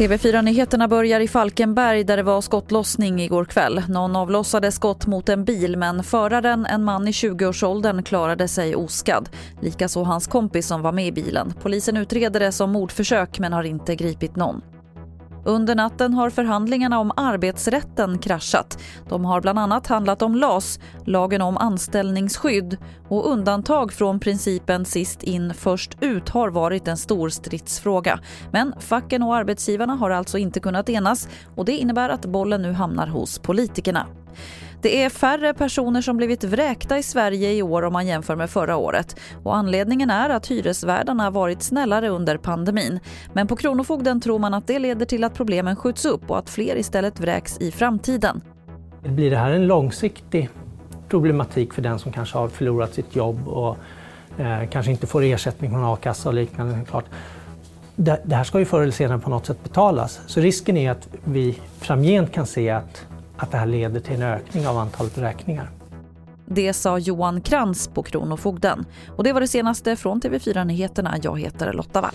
TV4-nyheterna börjar i Falkenberg där det var skottlossning igår kväll. Någon avlossade skott mot en bil men föraren, en man i 20-årsåldern, klarade sig oskadd. Likaså hans kompis som var med i bilen. Polisen utreder det som mordförsök men har inte gripit någon. Under natten har förhandlingarna om arbetsrätten kraschat. De har bland annat handlat om LAS, lagen om anställningsskydd och undantag från principen sist in först ut har varit en stor stridsfråga. Men facken och arbetsgivarna har alltså inte kunnat enas och det innebär att bollen nu hamnar hos politikerna. Det är färre personer som blivit vräkta i Sverige i år om man jämför med förra året. Och anledningen är att hyresvärdarna varit snällare under pandemin. Men på Kronofogden tror man att det leder till att problemen skjuts upp och att fler istället vräks i framtiden. Blir det här en långsiktig problematik för den som kanske har förlorat sitt jobb och eh, kanske inte får ersättning från a-kassa och liknande? Klart. Det, det här ska ju förr eller senare på något sätt betalas. Så risken är att vi framgent kan se att att det här leder till en ökning av antalet räkningar. Det sa Johan Krantz på Kronofogden. Och det var det senaste från TV4 Nyheterna. Jag heter Lotta Wall.